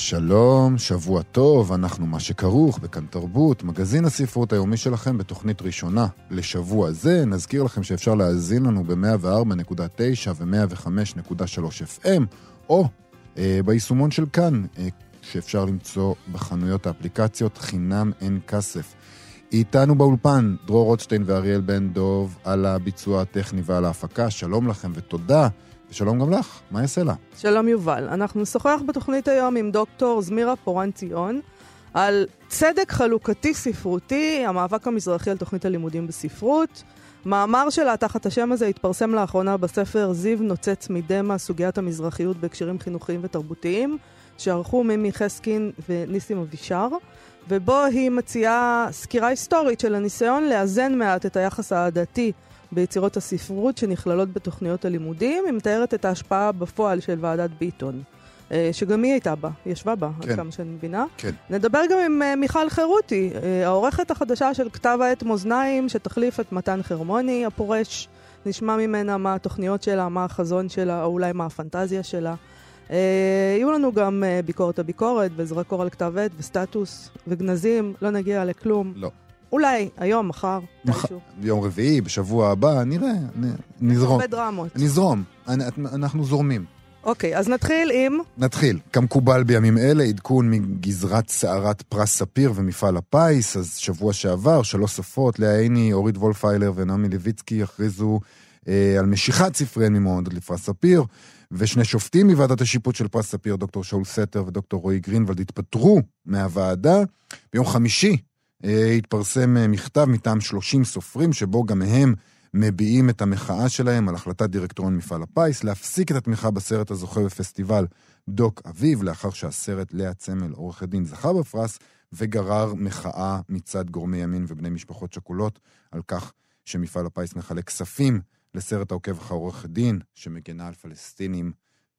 שלום, שבוע טוב, אנחנו מה שכרוך בכאן תרבות, מגזין הספרות היומי שלכם בתוכנית ראשונה לשבוע זה. נזכיר לכם שאפשר להאזין לנו ב-104.9 ו-105.3 FM, או אה, ביישומון של כאן, אה, שאפשר למצוא בחנויות האפליקציות חינם אין כסף. איתנו באולפן דרור רוטשטיין ואריאל בן דוב על הביצוע הטכני ועל ההפקה, שלום לכם ותודה. ושלום גם לך, מה יעשה לה? שלום יובל. אנחנו נשוחח בתוכנית היום עם דוקטור זמירה פורן ציון על צדק חלוקתי ספרותי, המאבק המזרחי על תוכנית הלימודים בספרות. מאמר שלה תחת השם הזה התפרסם לאחרונה בספר זיו נוצץ מדמע, סוגיית המזרחיות בהקשרים חינוכיים ותרבותיים, שערכו מימי חסקין וניסים אבישר, ובו היא מציעה סקירה היסטורית של הניסיון לאזן מעט את היחס העדתי ביצירות הספרות שנכללות בתוכניות הלימודים. היא מתארת את ההשפעה בפועל של ועדת ביטון. אה, שגם היא הייתה בה, היא ישבה בה, כן. עד כמה שאני מבינה. כן. נדבר גם עם אה, מיכל חירותי, אה, העורכת החדשה של כתב העת מאזניים, שתחליף את מתן חרמוני הפורש. נשמע ממנה מה התוכניות שלה, מה החזון שלה, או אולי מה הפנטזיה שלה. יהיו לנו גם ביקורת הביקורת, וזרקור על כתב עת, וסטטוס, וגנזים, לא נגיע לכלום. לא. אולי, היום, מחר, מח... ביום רביעי, בשבוע הבא, נראה, נ... נזרום. הרבה דרמות. נזרום, אנחנו זורמים. אוקיי, אז נתחיל עם... נתחיל. כמקובל בימים אלה, עדכון מגזרת סערת פרס ספיר ומפעל הפיס. אז שבוע שעבר, שלוש סופרות, לאה עיני, אורית וולפיילר ונעמי לויצקי הכריזו אה, על משיכת ספריהן ממועמדות לפרס ספיר, ושני שופטים מוועדת השיפוט של פרס ספיר, דוקטור שאול סתר ודוקטור רועי גרינוולד, התפטרו מהוועדה. ביום חמישי, התפרסם אה, מכתב מטעם 30 סופרים, שבו גם הם מביעים את המחאה שלהם על החלטת דירקטוריון מפעל הפיס להפסיק את התמיכה בסרט הזוכה בפסטיבל דוק אביב, לאחר שהסרט לאה צמל, עורך הדין, זכה בפרס, וגרר מחאה מצד גורמי ימין ובני משפחות שכולות על כך שמפעל הפיס מחלק כספים לסרט העוקב אחר עורך הדין, שמגנה על פלסטינים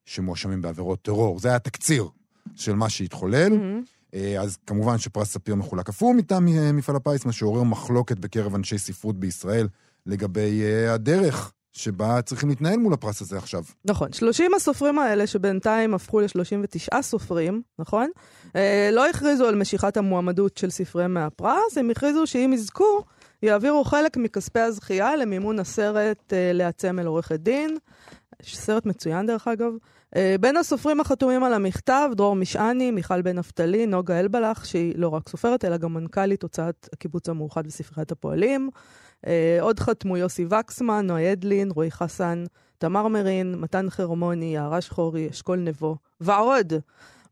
שמואשמים בעבירות טרור. זה היה תקציר של מה שהתחולל. Mm-hmm. אה, אז כמובן שפרס ספיר מחולק אף הוא מטעם אה, מפעל הפיס, מה שעורר מחלוקת בקרב אנשי ספרות בישראל לגבי אה, הדרך שבה צריכים להתנהל מול הפרס הזה עכשיו. נכון, 30 הסופרים האלה שבינתיים הפכו ל-39 סופרים, נכון? לא הכריזו על משיכת המועמדות של ספריהם מהפרס, הם הכריזו שאם יזכו, יעבירו חלק מכספי הזכייה למימון הסרט לעצם אל עורכת דין. סרט מצוין דרך אגב. אה, בין הסופרים החתומים על המכתב, דרור משעני, מיכל בן נפתלי, נוגה אלבלח, שהיא לא רק סופרת, אלא גם מנכ"לית הוצאת הקיבוץ המאוחד וספריית הפועלים. אה, עוד חתמו יוסי וקסמן, נועה אדלין, רועי חסן, תמר מרין, מתן חרמוני, יערה שחורי, אשכול נבו, ועוד.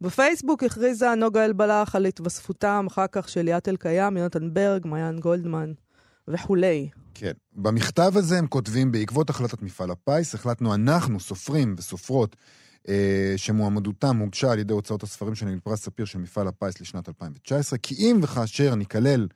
בפייסבוק הכריזה נוגה אלבלח על התווספותם אחר כך של ליאת אלקיים, יונתן ברג, מעיין גולדמן וכולי. כן. במכתב הזה הם כותבים, בעקבות החלטת מפעל הפיס, החלטנו אנחנו, סופרים וסופרות, שמועמדותם הוגשה על ידי הוצאות הספרים של פרס ספיר של מפעל הפיס לשנת 2019, כי אם וכאשר ניכלל,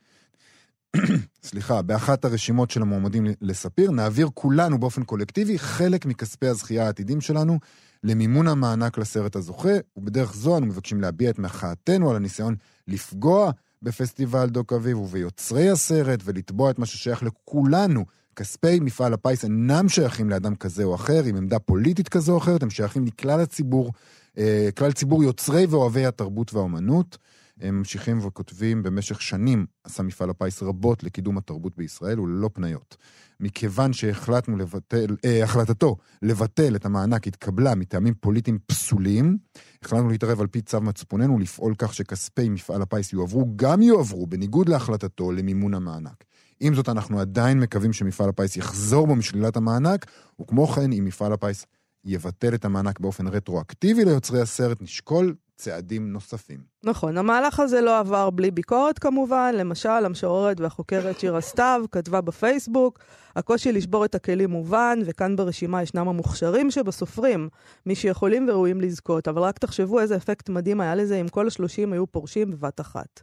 סליחה, באחת הרשימות של המועמדים לספיר, נעביר כולנו באופן קולקטיבי חלק מכספי הזכייה העתידים שלנו למימון המענק לסרט הזוכה, ובדרך זו אנו מבקשים להביע את מחאתנו על הניסיון לפגוע בפסטיבל דוק אביב וביוצרי הסרט ולתבוע את מה ששייך לכולנו כספי מפעל הפיס אינם שייכים לאדם כזה או אחר, עם עמדה פוליטית כזו או אחרת, הם שייכים לכלל הציבור, אה, כלל ציבור יוצרי ואוהבי התרבות והאומנות. הם ממשיכים וכותבים, במשך שנים עשה מפעל הפיס רבות לקידום התרבות בישראל וללא פניות. מכיוון שהחלטנו לבטל, אה, החלטתו לבטל את המענק התקבלה מטעמים פוליטיים פסולים, החלטנו להתערב על פי צו מצפוננו ולפעול כך שכספי מפעל הפיס יועברו, גם יועברו, בניגוד להחלטתו, למימון המענק. עם זאת, אנחנו עדיין מקווים שמפעל הפיס יחזור בו משלילת המענק, וכמו כן, אם מפעל הפיס יבטל את המענק באופן רטרואקטיבי ליוצרי הסרט, נשקול צעדים נוספים. נכון, המהלך הזה לא עבר בלי ביקורת כמובן. למשל, המשוררת והחוקרת שירה סתיו כתבה בפייסבוק, הקושי לשבור את הכלים מובן, וכאן ברשימה ישנם המוכשרים שבסופרים, מי שיכולים וראויים לזכות, אבל רק תחשבו איזה אפקט מדהים היה לזה אם כל השלושים היו פורשים בבת אחת.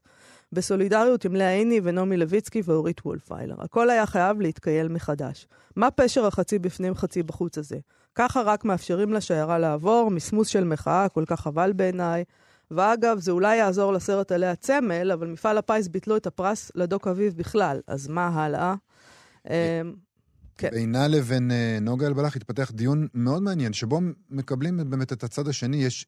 בסולידריות עם לאה עיני ונעמי לויצקי ואורית וולפיילר. הכל היה חייב להתקייל מחדש. מה פשר החצי בפנים חצי בחוץ הזה? ככה רק מאפשרים לשיירה לעבור, מסמוס של מחאה, כל כך חבל בעיניי. ואגב, זה אולי יעזור לסרט עליה צמל, אבל מפעל הפיס ביטלו את הפרס לדוק אביב בכלל, אז מה הלאה? אמ, כן. בינה לבין אה, נוגה אלבלח התפתח דיון מאוד מעניין, שבו מקבלים באמת את הצד השני, יש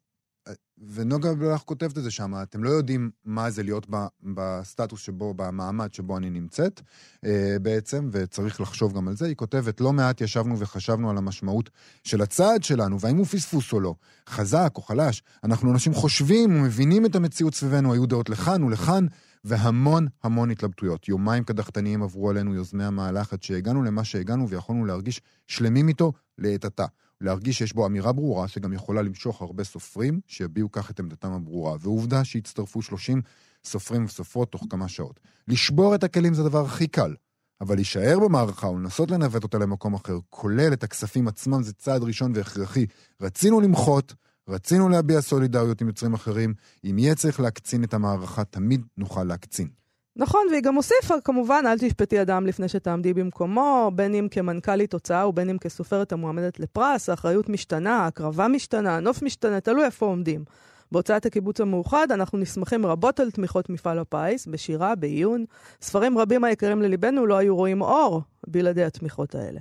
ונוגה בלח כותבת את זה שם, אתם לא יודעים מה זה להיות ב, בסטטוס שבו, במעמד שבו אני נמצאת אה, בעצם, וצריך לחשוב גם על זה. היא כותבת, לא מעט ישבנו וחשבנו על המשמעות של הצעד שלנו, והאם הוא פספוס או לא, חזק או חלש. אנחנו אנשים חושבים ומבינים את המציאות סביבנו, היו דעות לכאן ולכאן, והמון המון התלבטויות. יומיים קדחתניים עברו עלינו יוזמי המהלך עד שהגענו למה שהגענו ויכולנו להרגיש שלמים איתו לעת עתה. להרגיש שיש בו אמירה ברורה שגם יכולה למשוך הרבה סופרים שיביעו כך את עמדתם הברורה. ועובדה שהצטרפו 30 סופרים וסופרות תוך כמה שעות. לשבור את הכלים זה הדבר הכי קל, אבל להישאר במערכה ולנסות לנווט אותה למקום אחר, כולל את הכספים עצמם, זה צעד ראשון והכרחי. רצינו למחות, רצינו להביע סולידריות עם יוצרים אחרים. אם יהיה צריך להקצין את המערכה, תמיד נוכל להקצין. נכון, והיא גם הוסיפה, כמובן, אל תשפטי אדם לפני שתעמדי במקומו, בין אם כמנכ"לית הוצאה ובין אם כסופרת המועמדת לפרס, האחריות משתנה, ההקרבה משתנה, הנוף משתנה, תלוי איפה עומדים. בהוצאת הקיבוץ המאוחד אנחנו נסמכים רבות על תמיכות מפעל הפיס, בשירה, בעיון. ספרים רבים היקרים לליבנו לא היו רואים אור בלעדי התמיכות האלה.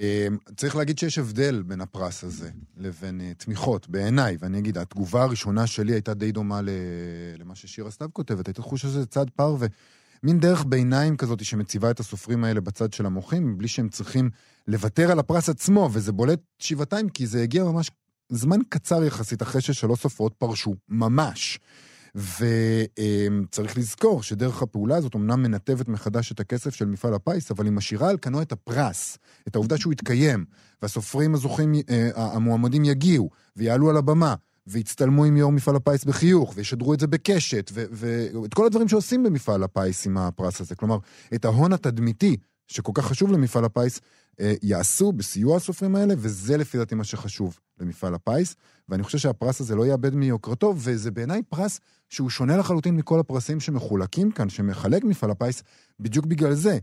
אמ, צריך להגיד שיש הבדל בין הפרס הזה לבין uh, תמיכות, בעיניי, ואני אגיד, התגובה הראשונה שלי הייתה די דומה למה ששירה סתיו כותבת, הייתה תחושה שזה צד פר ומין דרך ביניים כזאת שמציבה את הסופרים האלה בצד של המוחים, בלי שהם צריכים לוותר על הפרס עצמו, וזה בולט שבעתיים, כי זה הגיע ממש זמן קצר יחסית אחרי ששלוש סופרות פרשו, ממש. וצריך לזכור שדרך הפעולה הזאת אמנם מנתבת מחדש את הכסף של מפעל הפיס, אבל היא משאירה על כנו את הפרס, את העובדה שהוא יתקיים, והסופרים הזוכים, אה, המועמדים יגיעו ויעלו על הבמה. ויצטלמו עם יו"ר מפעל הפיס בחיוך, וישדרו את זה בקשת, ואת כל הדברים שעושים במפעל הפיס עם הפרס הזה. כלומר, את ההון התדמיתי, שכל כך חשוב למפעל הפיס, יעשו בסיוע הסופרים האלה, וזה לפי דעתי מה שחשוב למפעל הפיס. ואני חושב שהפרס הזה לא יאבד מיוקרתו, וזה בעיניי פרס שהוא שונה לחלוטין מכל הפרסים שמחולקים כאן, שמחלק מפעל הפיס, בדיוק בגלל זה.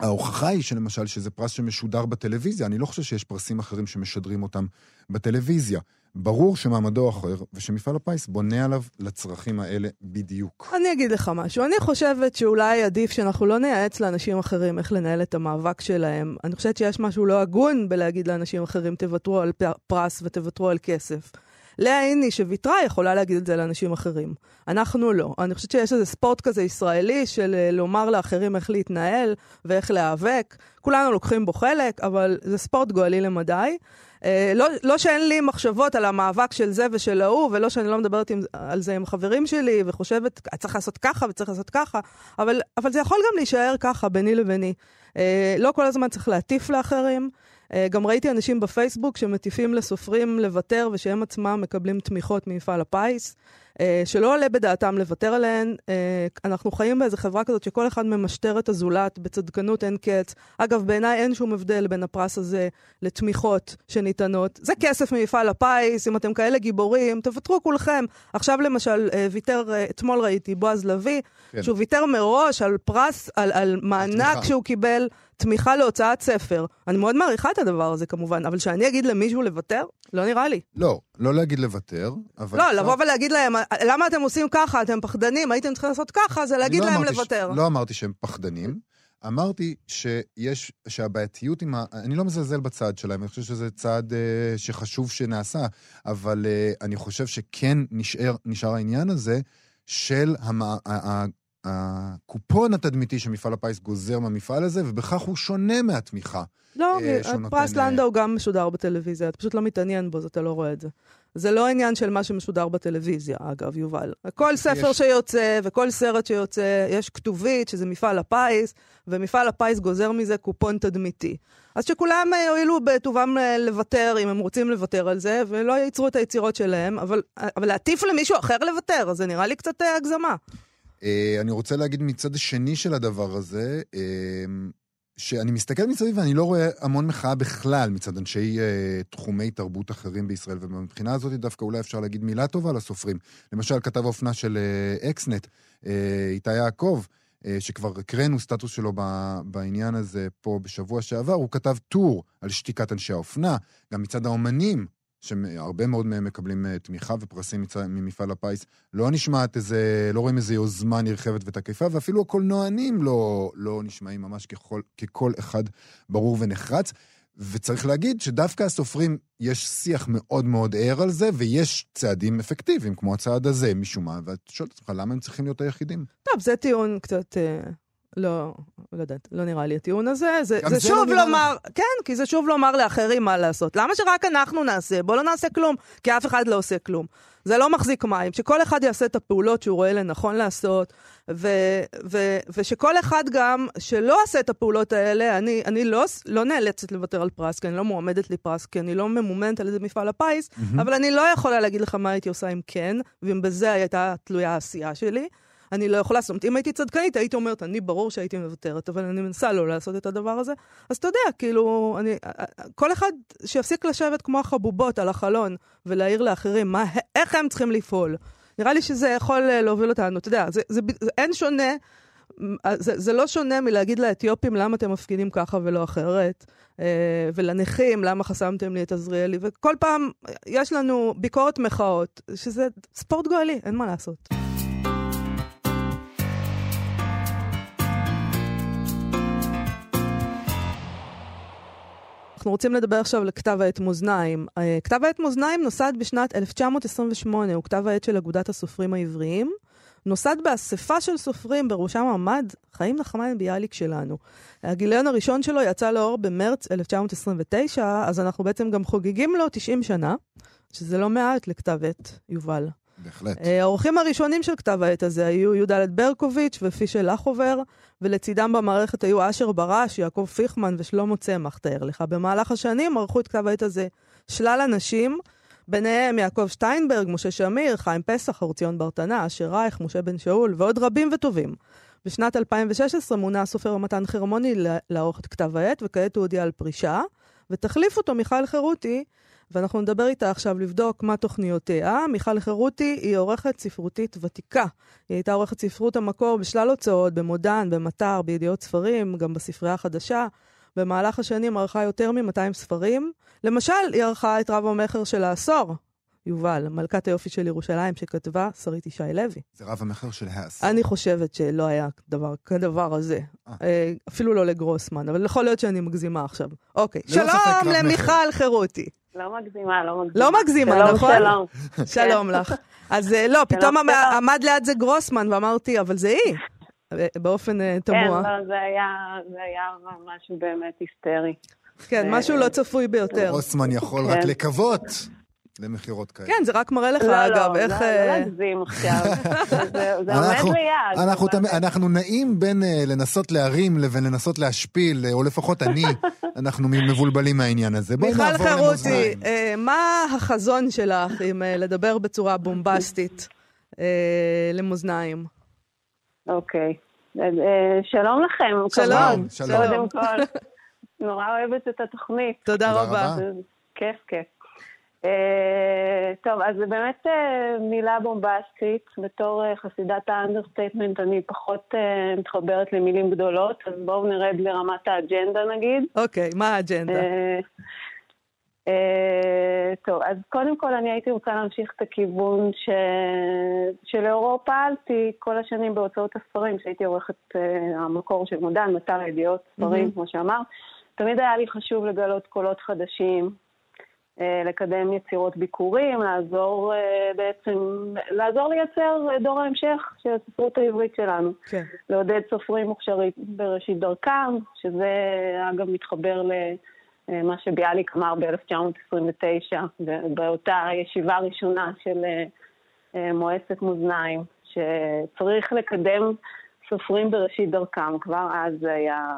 ההוכחה היא שלמשל שזה פרס שמשודר בטלוויזיה, אני לא חושב שיש פרסים אחרים שמשדרים אותם בטלוויזיה. ברור שמעמדו אחר, ושמפעל הפיס בונה עליו לצרכים האלה בדיוק. אני אגיד לך משהו. אני חושבת שאולי עדיף שאנחנו לא נייעץ לאנשים אחרים איך לנהל את המאבק שלהם. אני חושבת שיש משהו לא הגון בלהגיד לאנשים אחרים, תוותרו על פרס ותוותרו על כסף. לאה איני שוויתרה יכולה להגיד את זה לאנשים אחרים. אנחנו לא. אני חושבת שיש איזה ספורט כזה ישראלי של אה, לומר לאחרים איך להתנהל ואיך להיאבק. כולנו לוקחים בו חלק, אבל זה ספורט גואלי למדי. אה, לא, לא שאין לי מחשבות על המאבק של זה ושל ההוא, ולא שאני לא מדברת עם, על זה עם חברים שלי, וחושבת, צריך לעשות ככה וצריך לעשות ככה, אבל, אבל זה יכול גם להישאר ככה, ביני לביני. אה, לא כל הזמן צריך להטיף לאחרים. אה, גם ראיתי אנשים בפייסבוק שמטיפים לסופרים לוותר ושהם עצמם מקבלים תמיכות ממפעל הפיס. אה, שלא עולה בדעתם לוותר עליהן. אה, אנחנו חיים באיזו חברה כזאת שכל אחד ממשטר את הזולת בצדקנות אין קץ. אגב, בעיניי אין שום הבדל בין הפרס הזה לתמיכות שניתנות. זה כסף ממפעל הפיס, אם אתם כאלה גיבורים, תוותרו כולכם. עכשיו למשל, אה, ויתר, אתמול ראיתי בועז לביא, כן. שהוא ויתר מראש על פרס, על, על מענק שהוא קיבל. תמיכה להוצאת ספר. אני מאוד מעריכה את הדבר הזה כמובן, אבל שאני אגיד למישהו לוותר? לא נראה לי. לא, לא להגיד לוותר, אבל... לא, לבוא ולהגיד להם, למה אתם עושים ככה, אתם פחדנים, הייתם צריכים לעשות ככה, זה להגיד לא להם לוותר. לא אמרתי שהם פחדנים. אמרתי שיש, שהבעייתיות עם ה... אני לא מזלזל בצעד שלהם, אני חושב שזה צעד אה, שחשוב שנעשה, אבל אה, אני חושב שכן נשאר, נשאר העניין הזה של המ... הקופון התדמיתי שמפעל הפיס גוזר מהמפעל הזה, ובכך הוא שונה מהתמיכה. לא, אה, נותן, פרס אה, לנדאו גם משודר בטלוויזיה, אתה פשוט לא מתעניין בו, אז אתה לא רואה את זה. זה לא עניין של מה שמשודר בטלוויזיה, אגב, יובל. כל ספר יש- שיוצא וכל סרט שיוצא, יש כתובית שזה מפעל הפיס, ומפעל הפיס גוזר מזה קופון תדמיתי. אז שכולם אה, יואילו בטובם אה, לוותר, אם הם רוצים לוותר על זה, ולא ייצרו את היצירות שלהם, אבל, אבל להטיף למישהו אחר לוותר, זה נראה לי קצת אה, הגזמה. אה, אני רוצה להגיד מצד השני של הדבר הזה, אה, שאני מסתכל מסביב ואני לא רואה המון מחאה בכלל מצד אנשי אה, תחומי תרבות אחרים בישראל, ומבחינה הזאת דווקא אולי אפשר להגיד מילה טובה לסופרים. למשל, כתב האופנה של אה, אקסנט, אה, איתי יעקב, שכבר הקראנו סטטוס שלו בעניין הזה פה בשבוע שעבר, הוא כתב טור על שתיקת אנשי האופנה, גם מצד האומנים, שהרבה מאוד מהם מקבלים אה, תמיכה ופרסים ממפעל הפיס, לא נשמעת איזה, לא רואים איזה יוזמה נרחבת ותקיפה, ואפילו הקולנוענים לא, לא נשמעים ממש ככל, ככל אחד ברור ונחרץ. וצריך להגיד שדווקא הסופרים, יש שיח מאוד מאוד ער על זה, ויש צעדים אפקטיביים, כמו הצעד הזה, משום מה, ואתה שואל את עצמך, למה הם צריכים להיות היחידים? טוב, זה טיעון קצת... אה, לא, לא יודעת, לא נראה לי הטיעון הזה. זה, זה, זה שוב לא לומר, כן, כי זה שוב לומר לאחרים מה לעשות. למה שרק אנחנו נעשה? בוא לא נעשה כלום, כי אף אחד לא עושה כלום. זה לא מחזיק מים, שכל אחד יעשה את הפעולות שהוא רואה לנכון לעשות, ו, ו, ושכל אחד גם, שלא עשה את הפעולות האלה, אני, אני לא, לא נאלצת לוותר על פרס, כי אני לא מועמדת לפרס, כי אני לא ממומנת על ידי מפעל הפיס, אבל אני לא יכולה להגיד לך מה הייתי עושה אם כן, ואם בזה הייתה תלויה העשייה שלי. אני לא יכולה, זאת אומרת, אם הייתי צדקנית, הייתי אומרת, אני ברור שהייתי מוותרת, אבל אני מנסה לא לעשות את הדבר הזה. אז אתה יודע, כאילו, אני, כל אחד שיפסיק לשבת כמו החבובות על החלון ולהעיר לאחרים מה, איך הם צריכים לפעול. נראה לי שזה יכול אה, להוביל אותנו, אתה יודע, זה, זה, זה אין שונה, זה, זה לא שונה מלהגיד לאתיופים למה אתם מפגינים ככה ולא אחרת, אה, ולנכים למה חסמתם לי את עזריאלי, וכל פעם יש לנו ביקורת מחאות, שזה ספורט גואלי, אין מה לעשות. אנחנו רוצים לדבר עכשיו על כתב העת מאזניים. אה, כתב העת מאזניים נוסד בשנת 1928, הוא כתב העת של אגודת הסופרים העבריים. נוסד באספה של סופרים, בראשם עמד חיים נחמן ביאליק שלנו. הגיליון הראשון שלו יצא לאור במרץ 1929, אז אנחנו בעצם גם חוגגים לו 90 שנה, שזה לא מעט לכתב עת, יובל. בהחלט. אה, האורחים הראשונים של כתב העת הזה היו י"ד ברקוביץ' ופישל לחובר, ולצידם במערכת היו אשר ברש, יעקב פיכמן ושלמה צמח, תאר לך. במהלך השנים ערכו את כתב העת הזה שלל אנשים, ביניהם יעקב שטיינברג, משה שמיר, חיים פסח, אורציון ברטנה, אשר רייך, משה בן שאול ועוד רבים וטובים. בשנת 2016 מונה הסופר מתן חרמוני לערוך את כתב העת, וכעת הוא הודיע על פרישה, ותחליף אותו מיכל חירותי, ואנחנו נדבר איתה עכשיו לבדוק מה תוכניותיה. מיכל חירותי היא עורכת ספרותית ותיקה. היא הייתה עורכת ספרות המקור בשלל הוצאות, במודן, במטר, בידיעות ספרים, גם בספרייה החדשה. במהלך השנים ערכה יותר מ-200 ספרים. למשל, היא ערכה את רב המכר של העשור, יובל, מלכת היופי של ירושלים, שכתבה שרית ישי לוי. זה רב המכר של העשור. אני חושבת שלא היה דבר כדבר הזה. אה. אה, אפילו לא לגרוסמן, אבל יכול להיות שאני מגזימה עכשיו. אוקיי. שלום. למיכל חירותי. לא מגזימה, לא מגזימה. לא מגזימה, שלום, נכון? שלום. שלום לך. אז אה, לא, פתאום שלום. עמד ליד זה גרוסמן, ואמרתי, אבל זה היא. אה, באופן כן, תמוה. לא, זה היה, זה היה משהו באמת היסטרי. כן, משהו לא צפוי ביותר. רוסמן יכול רק כן. לקוות למכירות כאלה. כן, זה רק מראה לך, לא, אגב, לא, איך... לא, אה, לא להגזים עכשיו. זה זה אנחנו- עומד ליד. אנחנו, באמת. אנחנו נעים בין אה, לנסות להרים לבין לנסות להשפיל, אה, או לפחות אני, אנחנו מבולבלים מהעניין הזה. בואי מיכל נעבור למאזניים. אה, מה החזון שלך עם אה, לדבר בצורה בומבסטית אה, למאזניים? אוקיי. אה, אה, שלום לכם. שלום, שלום. קודם כל. נורא אוהבת את התוכנית. תודה תודה רבה. רבה. כיף, כיף. אה, טוב, אז זה באמת אה, מילה בומבסטית. בתור אה, חסידת ה understatement אני פחות מתחברת למילים גדולות, אז בואו נרד לרמת האג'נדה נגיד. אוקיי, מה האג'נדה? טוב, אז קודם כל אני הייתי רוצה להמשיך את הכיוון ש... שלאורו פעלתי כל השנים בהוצאות הספרים, שהייתי עורכת המקור של מודן, מטר ידיעות ספרים. כמו שאמרת. תמיד היה לי חשוב לגלות קולות חדשים, לקדם יצירות ביקורים, לעזור בעצם, לעזור לייצר דור ההמשך של הספרות העברית שלנו. כן. לעודד סופרים מוכשרים בראשית דרכם, שזה אגב מתחבר למה שביאליק אמר ב-1929, באותה ישיבה ראשונה של מועצת מאזניים, שצריך לקדם סופרים בראשית דרכם, כבר אז זה היה,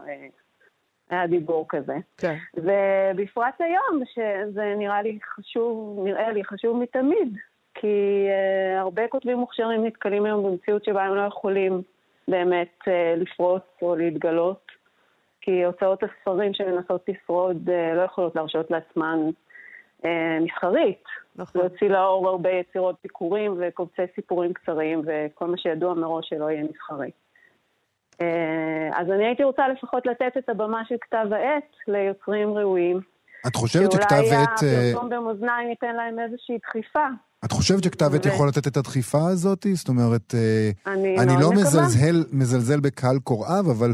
היה דיבור כזה. כן. ובפרט היום, שזה נראה לי חשוב, נראה לי חשוב מתמיד, כי uh, הרבה כותבים מוכשרים נתקלים היום במציאות שבה הם לא יכולים באמת uh, לפרוץ או להתגלות, כי הוצאות הספרים שמנסות לשרוד uh, לא יכולות להרשות לעצמן uh, מסחרית. נכון. להוציא לאור הרבה יצירות ביקורים וקובצי סיפורים קצרים וכל מה שידוע מראש שלא יהיה מסחרי. אה, אז אני הייתי רוצה לפחות לתת את הבמה של כתב העת ליוצרים ראויים. את חושבת שכתב עת... שאולי הפרסום במאזניים ייתן להם איזושהי דחיפה. את חושבת שכתב עת ו... יכול לתת את הדחיפה הזאת? זאת אומרת, אה, אני, אני לא מזלזל, מזלזל בקהל קוראיו, אבל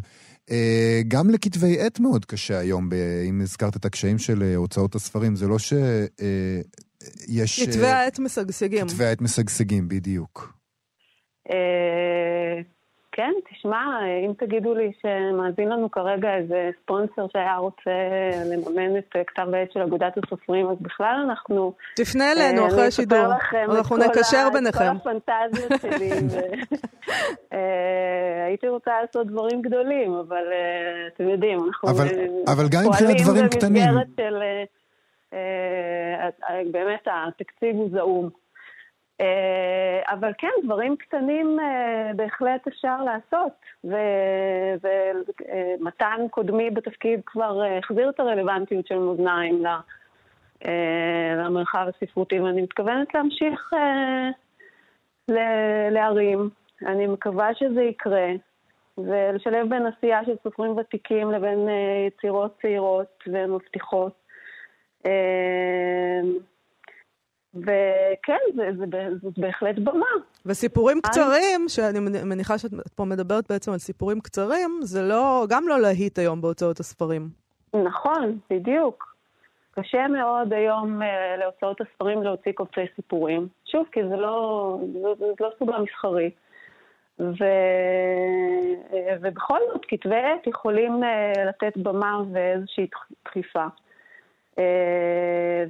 אה, גם לכתבי עת מאוד קשה היום, אם הזכרת את הקשיים של הוצאות הספרים. זה לא ש... יש... כתבי העת משגשגים. כתבי העת משגשגים, בדיוק. כן, תשמע, אם תגידו לי שמאזין לנו כרגע איזה ספונסר שהיה רוצה לממן את כתב העת של אגודת הסופרים, אז בכלל אנחנו... תפנה אלינו אחרי השידור, אנחנו נקשר ביניכם. את כל הפנטזיות שלי. אה, הייתי רוצה לעשות דברים גדולים, אבל אה, אתם יודעים, אנחנו אבל גם מבחינת דברים קטנים. פועלים במסגרת של... אה, באמת, התקציב הוא זעום. אה, אבל כן, דברים קטנים אה, בהחלט אפשר לעשות, ומתן קודמי בתפקיד כבר אה, החזיר את הרלוונטיות של מאזניים למרחב הספרותי, ואני מתכוונת להמשיך להרים. אני מקווה שזה יקרה, ולשלב בין עשייה של סופרים ותיקים לבין יצירות צעירות ומבטיחות. וכן, זאת בהחלט במה. וסיפורים קצרים, שאני מניחה שאת פה מדברת בעצם על סיפורים קצרים, זה לא, גם לא להיט היום בהוצאות הספרים. נכון, בדיוק. קשה מאוד היום uh, להוצאות הספרים להוציא קובצי סיפורים. שוב, כי זה לא, זה, זה לא סוגה מסחרית. ו... אה, ובכל זאת, כתבי עת יכולים uh, לתת במה ואיזושהי דחיפה. אה,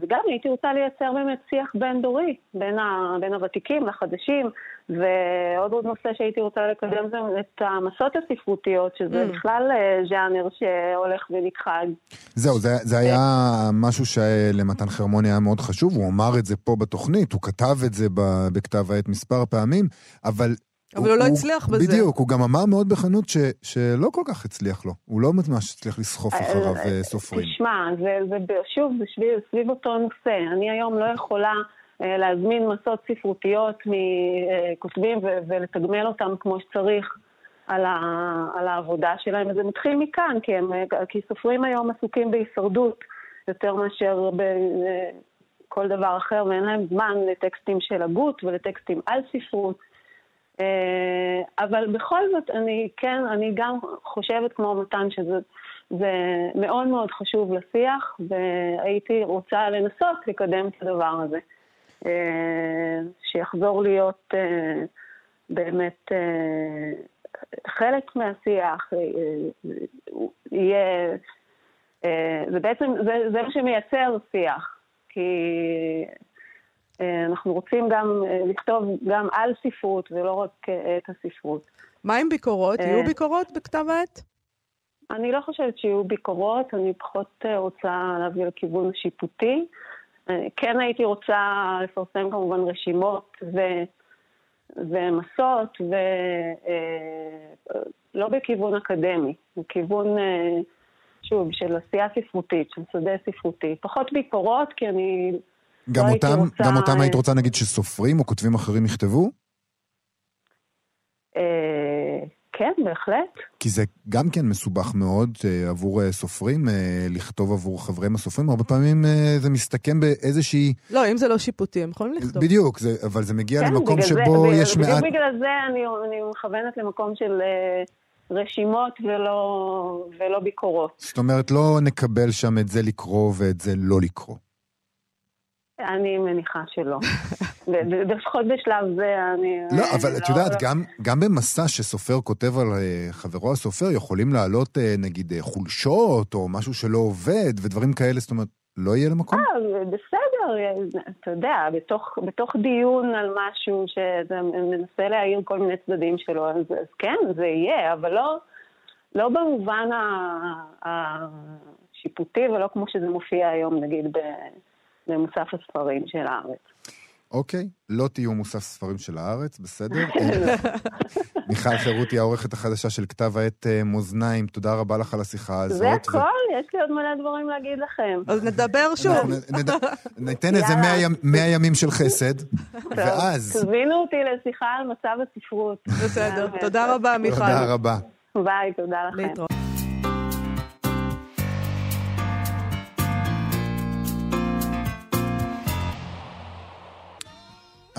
וגם הייתי רוצה לייצר באמת שיח בין-דורי, בין, ה, בין הוותיקים לחדשים, ועוד עוד נושא שהייתי רוצה לקדם זה את המסות הספרותיות, שזה mm. בכלל אה, ז'אנר שהולך ונכחד. זהו, זה, זה היה משהו שלמתן חרמוני היה מאוד חשוב, הוא אמר את זה פה בתוכנית, הוא כתב את זה בכתב העת מספר פעמים, אבל אבל הוא, הוא לא הצליח בזה. בדיוק, הוא גם אמר מאוד בכנות ש, שלא כל כך הצליח לו. הוא לא ממש הצליח לסחוף אה, אחריו אה, אה, סופרים. תשמע, זה, זה שוב, זה סביב, סביב אותו נושא. אני היום לא יכולה אה, להזמין מסות ספרותיות מכותבים ו, ולתגמל אותם כמו שצריך על, ה, על העבודה שלהם. וזה מתחיל מכאן, כי, הם, כי סופרים היום עסוקים בהישרדות יותר מאשר בכל דבר אחר, ואין להם זמן לטקסטים של הגות ולטקסטים על ספרות. אה, אבל בכל זאת, אני כן, אני גם חושבת כמו מתן שזה זה מאוד מאוד חשוב לשיח, והייתי רוצה לנסות לקדם את הדבר הזה. אה, שיחזור להיות אה, באמת חלק מהשיח, יהיה... זה בעצם, זה, זה מה שמייצר שיח. כי אנחנו רוצים גם אה, לכתוב גם על ספרות ולא רק אה, את הספרות. מה עם ביקורות? יהיו ביקורות בכתב העת? אני לא חושבת שיהיו ביקורות, אני פחות רוצה להביא לכיוון השיפוטי. כן הייתי רוצה לפרסם כמובן רשימות ו... ומסות, ולא בכיוון אקדמי, בכיוון, שוב, של עשייה ספרותית, של שדה ספרותי. פחות ביקורות, כי אני גם לא אותם, רוצה... גם אותם היית רוצה נגיד שסופרים או כותבים אחרים יכתבו? אה, כן, בהחלט. כי זה גם כן מסובך מאוד אה, עבור אה, סופרים, לכתוב עבור חבריהם הסופרים. הרבה פעמים זה מסתכם באיזושהי... לא, אם זה לא שיפוטי, הם יכולים לכתוב. בדיוק, זה, אבל זה מגיע כן, למקום שבו זה, יש בדיוק מעט... בדיוק בגלל זה אני, אני מכוונת למקום של רשימות ולא, ולא ביקורות. זאת אומרת, לא נקבל שם את זה לקרוא ואת זה לא לקרוא. אני מניחה שלא. לפחות בשלב זה אני... לא, אבל את יודעת, גם במסע שסופר כותב על אה, חברו הסופר, יכולים לעלות נגיד חולשות, או משהו שלא עובד, ודברים כאלה, זאת אומרת, לא יהיה למקום? אה, בסדר, אתה יודע, בתוך, בתוך דיון על משהו שאתה מנסה להעיר כל מיני צדדים שלו, אז, אז כן, זה יהיה, אבל לא, לא במובן השיפוטי ולא כמו שזה מופיע היום, נגיד, במוסף הספרים של הארץ. אוקיי, לא תהיו מוסף ספרים של הארץ, בסדר? מיכל חירותי, העורכת החדשה של כתב העת אה, מאזניים, תודה רבה לך על השיחה הזאת. זה הכל, יש לי עוד מלא דברים להגיד לכם. אז נדבר שוב. ניתן איזה מאה ימים של חסד, ואז... תזמינו אותי לשיחה על מצב הספרות. בסדר, תודה רבה, מיכל. תודה רבה. ביי, תודה לכם.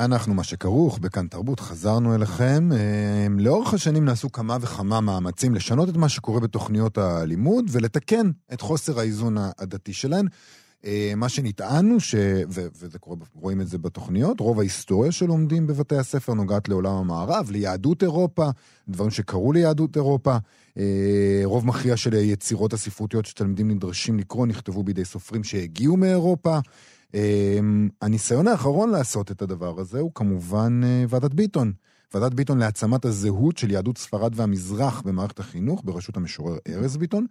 אנחנו מה שכרוך, בכאן תרבות, חזרנו אליכם. אה, לאורך השנים נעשו כמה וכמה מאמצים לשנות את מה שקורה בתוכניות הלימוד ולתקן את חוסר האיזון העדתי שלהן. אה, מה שנטענו, ש... ו- וזה קורה, רואים את זה בתוכניות, רוב ההיסטוריה שלומדים בבתי הספר נוגעת לעולם המערב, ליהדות אירופה, דברים שקרו ליהדות אירופה. אה, רוב מכריע של יצירות הספרותיות שתלמידים נדרשים לקרוא נכתבו בידי סופרים שהגיעו מאירופה. אמ, הניסיון האחרון לעשות את הדבר הזה הוא כמובן אה, ועדת ביטון. ועדת ביטון להעצמת הזהות של יהדות ספרד והמזרח במערכת החינוך, בראשות המשורר ארז ביטון.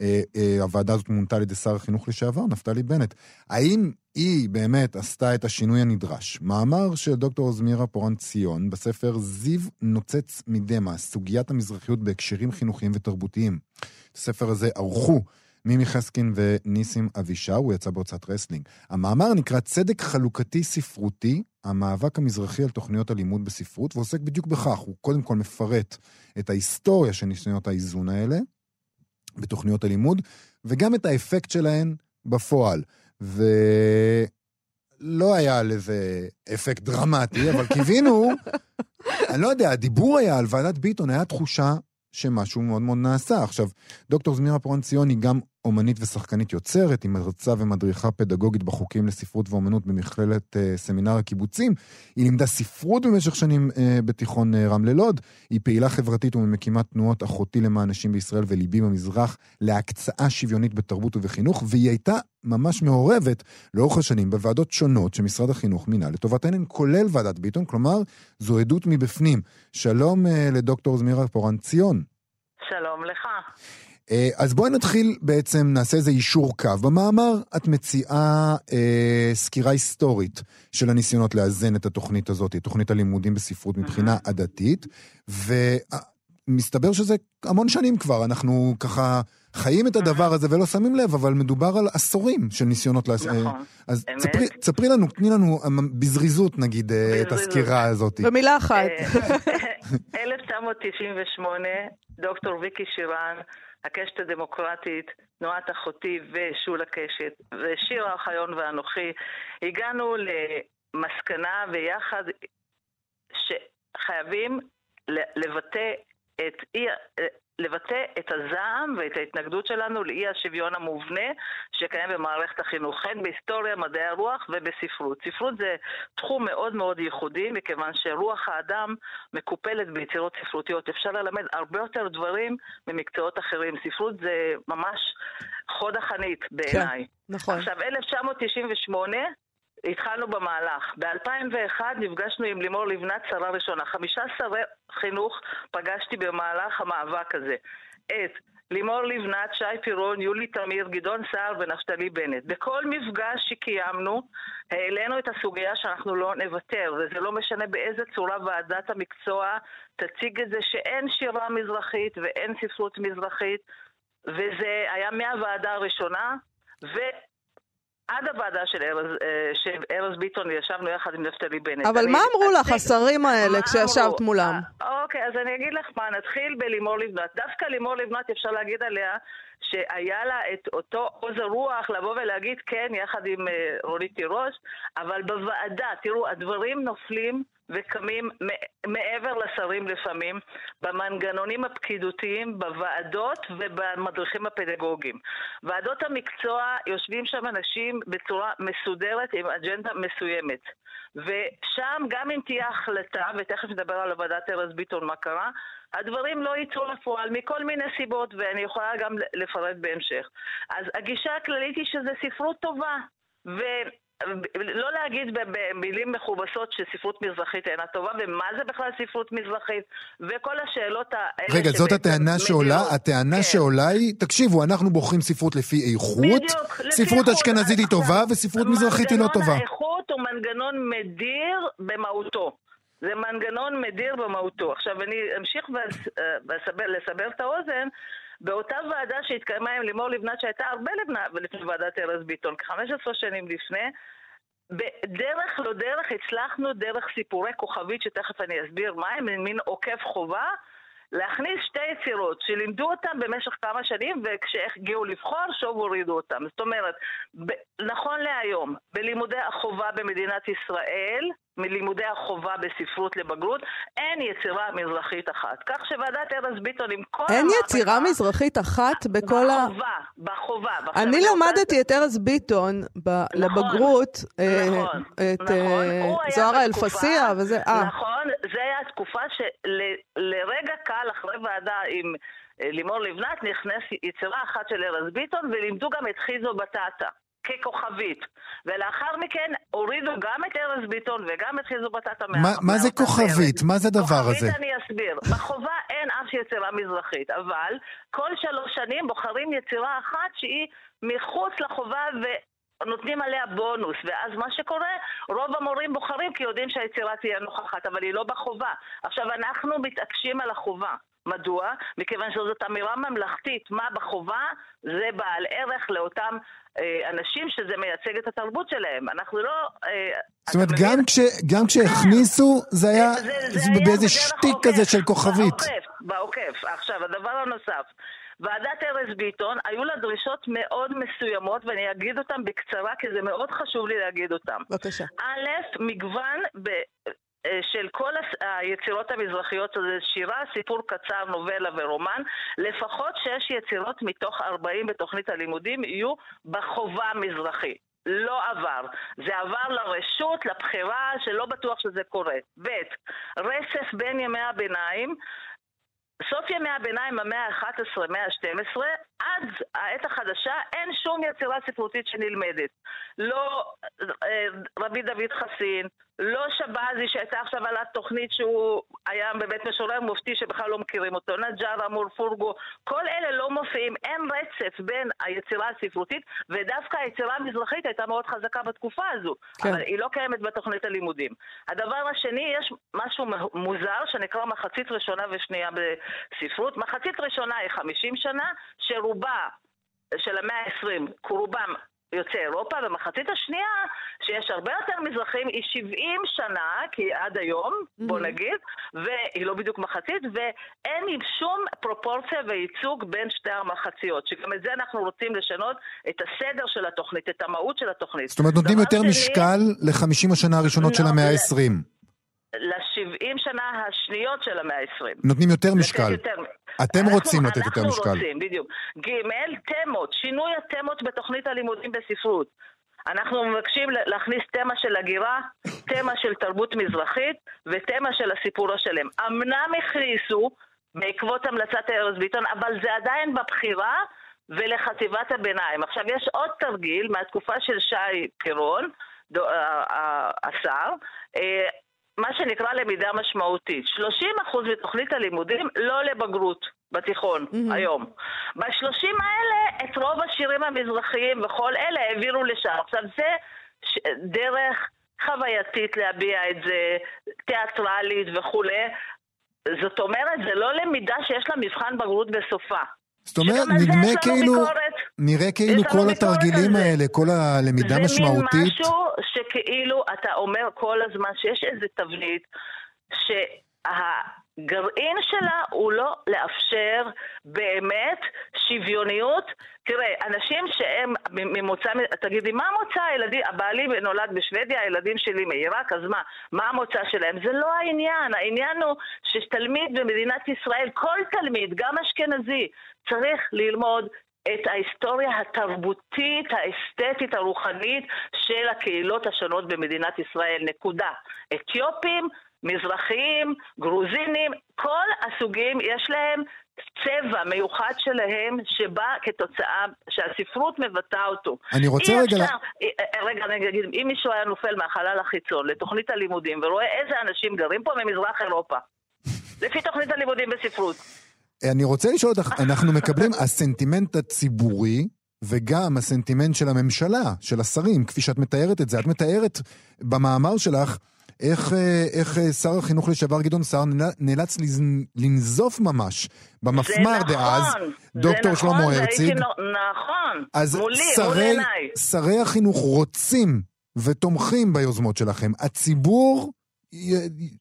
אה, אה, הוועדה הזאת מונתה על ידי שר החינוך לשעבר, נפתלי בנט. האם היא באמת עשתה את השינוי הנדרש? מאמר של דוקטור זמירה פורן ציון בספר זיו נוצץ מדמע, סוגיית המזרחיות בהקשרים חינוכיים ותרבותיים. את הספר הזה ערכו מימי חסקין וניסים אבישר, הוא יצא בהוצאת רסלינג. המאמר נקרא צדק חלוקתי ספרותי, המאבק המזרחי על תוכניות הלימוד בספרות, ועוסק בדיוק בכך. הוא קודם כל מפרט את ההיסטוריה של ניסיונות האיזון האלה בתוכניות הלימוד, וגם את האפקט שלהן בפועל. ולא היה לזה אפקט דרמטי, אבל קיווינו, אני לא יודע, הדיבור היה על ועדת ביטון, היה תחושה שמשהו מאוד מאוד נעשה. עכשיו, דוקטור זמירה פורן ציון היא גם אומנית ושחקנית יוצרת, היא מרצה ומדריכה פדגוגית בחוקים לספרות ואומנות במכללת uh, סמינר הקיבוצים. היא לימדה ספרות במשך שנים uh, בתיכון uh, רמלה לוד. היא פעילה חברתית וממקימת תנועות אחותי למען נשים בישראל וליבי במזרח להקצאה שוויונית בתרבות ובחינוך, והיא הייתה ממש מעורבת לאורך השנים בוועדות שונות שמשרד החינוך מינה לטובתן, כולל ועדת ביטון, כלומר, זו עדות מבפנים. שלום uh, לדוקטור זמירה פורן ציון. שלום לך. אה, אז בואי נתחיל בעצם, נעשה איזה יישור קו. במאמר את מציעה אה, סקירה היסטורית של הניסיונות לאזן את התוכנית הזאת, את תוכנית הלימודים בספרות מבחינה עדתית, ומסתבר שזה המון שנים כבר, אנחנו ככה חיים את הדבר הזה ולא שמים לב, אבל מדובר על עשורים של ניסיונות לעשות. נכון, אמת. אז ספרי, ספרי לנו, תני לנו אמ, בזריזות נגיד בזריזות. את הסקירה הזאת. במילה אחת. 1998, דוקטור ויקי שירן, הקשת הדמוקרטית, תנועת אחותי ושולה קשת, ושירה האוחיון ואנוכי, הגענו למסקנה ויחד שחייבים לבטא את אי, לבטא את הזעם ואת ההתנגדות שלנו לאי השוויון המובנה שקיים במערכת החינוך, הן בהיסטוריה, מדעי הרוח ובספרות. ספרות זה תחום מאוד מאוד ייחודי, מכיוון שרוח האדם מקופלת ביצירות ספרותיות. אפשר ללמד הרבה יותר דברים ממקצועות אחרים. ספרות זה ממש חוד החנית בעיניי. כן, נכון. עכשיו, 1998 התחלנו במהלך. ב-2001 נפגשנו עם לימור לבנת, שרה ראשונה. חמישה שרי חינוך פגשתי במהלך המאבק הזה. את לימור לבנת, שי פירון, יולי תמיר, גדעון סער ונפתלי בנט. בכל מפגש שקיימנו, העלינו את הסוגיה שאנחנו לא נוותר, וזה לא משנה באיזה צורה ועדת המקצוע תציג את זה שאין שירה מזרחית ואין ספרות מזרחית, וזה היה מהוועדה הראשונה, ו... עד הוועדה של ארז, אה, של ארז ביטון ישבנו יחד עם נפתלי בנט. אבל מה אמרו לך השרים האלה כשישבת מולם? אה, אוקיי, אז אני אגיד לך מה, נתחיל בלימור לבנת. דווקא לימור לבנת אפשר להגיד עליה שהיה לה את אותו עוז הרוח לבוא ולהגיד כן יחד עם אה, רונית תירוש, אבל בוועדה, תראו, הדברים נופלים וקמים מעבר לשרים לפעמים, במנגנונים הפקידותיים, בוועדות ובמדריכים הפדגוגיים. ועדות המקצוע, יושבים שם אנשים בצורה מסודרת עם אג'נדה מסוימת. ושם גם אם תהיה החלטה, ותכף נדבר על ועדת ארז ביטון מה קרה, הדברים לא יצאו לפועל מכל מיני סיבות, ואני יכולה גם לפרט בהמשך. אז הגישה הכללית היא שזה ספרות טובה. ו... לא להגיד במילים מכובסות שספרות מזרחית אינה טובה, ומה זה בכלל ספרות מזרחית, וכל השאלות האלה... רגע, זאת הטענה שעולה? הטענה כן. שעולה היא, תקשיבו, אנחנו בוחרים ספרות לפי איכות, בדיוק, ספרות אשכנזית היא טובה וספרות מזרחית היא לא טובה. מנגנון האיכות הוא מנגנון מדיר במהותו. זה מנגנון מדיר במהותו. עכשיו, אני אמשיך לסבר את האוזן. באותה ועדה שהתקיימה עם לימור לבנת, שהייתה הרבה לפני ועדת ארז ביטון, כ-15 שנים לפני, בדרך לא דרך הצלחנו דרך סיפורי כוכבית, שתכף אני אסביר מה הם, מין עוקף חובה, להכניס שתי יצירות שלימדו אותם במשך כמה שנים וכשהגיעו לבחור שוב הורידו אותם. זאת אומרת, ב- נכון להיום, בלימודי החובה במדינת ישראל, מלימודי החובה בספרות לבגרות, אין יצירה מזרחית אחת. כך שוועדת ארז ביטון עם כל אין יצירה מזרחית אחת בכל בחובה, ה... בחובה, בחובה. אני למדתי את ארז ביטון ב... נכון, לבגרות, אה, נכון, את נכון. אה, זוהר האלפסיה וזה... אה. נכון, זה היה התקופה שלרגע קל אחרי ועדה עם... אה, לימור לבנת נכנס יצירה אחת של ארז ביטון ולימדו גם את חיזו בטטה. ככוכבית. ולאחר מכן הורידו גם את ארז ביטון וגם את חיזו בטטה מה, מה זה כוכבית? מה זה הדבר כוכבית הזה? כוכבית אני אסביר. בחובה אין אף יצירה מזרחית, אבל כל שלוש שנים בוחרים יצירה אחת שהיא מחוץ לחובה ו... נותנים עליה בונוס, ואז מה שקורה, רוב המורים בוחרים כי יודעים שהיצירה תהיה נוכחת, אבל היא לא בחובה. עכשיו, אנחנו מתעקשים על החובה. מדוע? מכיוון שזאת אמירה ממלכתית, מה בחובה זה בעל ערך לאותם אה, אנשים שזה מייצג את התרבות שלהם. אנחנו לא... אה, זאת אומרת, גם, כש, גם כשהכניסו, זה היה, זה, זה, זה היה באיזה שטיק כזה של כוכבית. בעוקף, בעוקף. עכשיו, הדבר הנוסף, ועדת ארז ביטון, היו לה דרישות מאוד מסוימות, ואני אגיד אותן בקצרה, כי זה מאוד חשוב לי להגיד אותן. בבקשה. א', מגוון ב... אה, של כל היצירות המזרחיות, זה שירה, סיפור קצר, נובלה ורומן, לפחות שש יצירות מתוך 40 בתוכנית הלימודים יהיו בחובה מזרחית. לא עבר. זה עבר לרשות, לבחירה, שלא בטוח שזה קורה. ב', רצף בין ימי הביניים, סוף ימי הביניים, המאה ה-11, מאה ה-12, עד העת החדשה אין שום יצירה ספרותית שנלמדת. לא אה, רבי דוד חסין, לא שבזי שהייתה עכשיו על התוכנית שהוא היה בבית משורר מופתי שבכלל לא מכירים אותו, נג'אר, אמור, פורגו, כל אלה לא מופיעים, אין רצף בין היצירה הספרותית ודווקא היצירה המזרחית הייתה מאוד חזקה בתקופה הזו, כן. אבל היא לא קיימת בתוכנית הלימודים. הדבר השני, יש משהו מוזר שנקרא מחצית ראשונה ושנייה בספרות. מחצית ראשונה היא 50 שנה, שרובה של המאה ה-20, רובם יוצאי אירופה, ומחצית השנייה, שיש הרבה יותר מזרחים, היא 70 שנה, כי עד היום, mm-hmm. בוא נגיד, והיא לא בדיוק מחצית, ואין שום פרופורציה וייצוג בין שתי המחציות, שגם את זה אנחנו רוצים לשנות, את הסדר של התוכנית, את המהות של התוכנית. זאת אומרת, נותנים יותר שני... משקל ל-50 השנה הראשונות לא, של המאה ה-20. ל-70 שנה השניות של המאה ה-20. נותנים יותר משקל. יותר... אתם רוצים לתת יותר משקל. אנחנו רוצים, בדיוק. ג', תמות, שינוי התמות בתוכנית הלימודים בספרות. אנחנו מבקשים להכניס תמה של הגירה, תמה של תרבות מזרחית ותמה של הסיפור השלם. אמנם הכניסו בעקבות המלצת ארז ביטון, אבל זה עדיין בבחירה ולחטיבת הביניים. עכשיו, יש עוד תרגיל מהתקופה של שי פירון, השר, אה, מה שנקרא למידה משמעותית. 30% מתוכנית הלימודים לא לבגרות בתיכון mm-hmm. היום. ב-30 האלה את רוב השירים המזרחיים וכל אלה העבירו לשם. עכשיו זה ש- דרך חווייתית להביע את זה, תיאטרלית וכולי. זאת אומרת, זה לא למידה שיש לה מבחן בגרות בסופה. זאת אומרת, נדמה כאילו, נראה כאילו כל התרגילים האלה, כל הלמידה משמעותית... זה מין משהו שכאילו אתה אומר כל הזמן שיש איזה תבנית שה... הגרעין שלה הוא לא לאפשר באמת שוויוניות. תראה, אנשים שהם ממוצא, תגידי, מה המוצא הילדים, הבעלי נולד בשוודיה, הילדים שלי מעיראק, אז מה, מה המוצא שלהם? זה לא העניין, העניין הוא שתלמיד במדינת ישראל, כל תלמיד, גם אשכנזי, צריך ללמוד את ההיסטוריה התרבותית, האסתטית, הרוחנית של הקהילות השונות במדינת ישראל, נקודה. אתיופים, מזרחיים, גרוזינים, כל הסוגים יש להם צבע מיוחד שלהם שבא כתוצאה, שהספרות מבטאה אותו. אני רוצה רגע... אפשר, אה, אה, רגע, אני אגיד, אם מישהו היה נופל מהחלל החיצון לתוכנית הלימודים ורואה איזה אנשים גרים פה ממזרח אירופה, לפי תוכנית הלימודים בספרות. אני רוצה לשאול אותך, אנחנו מקבלים הסנטימנט הציבורי וגם הסנטימנט של הממשלה, של השרים, כפי שאת מתארת את זה. את מתארת במאמר שלך איך, אה, איך אה, שר החינוך לשעבר גדעון סער נאלץ לנזוף ממש במפמ"ר נכון, דאז, דוקטור נכון, שלמה הרציג. נכון, אז מולי, שרי, מול עיניי. שרי החינוך רוצים ותומכים ביוזמות שלכם. הציבור, י,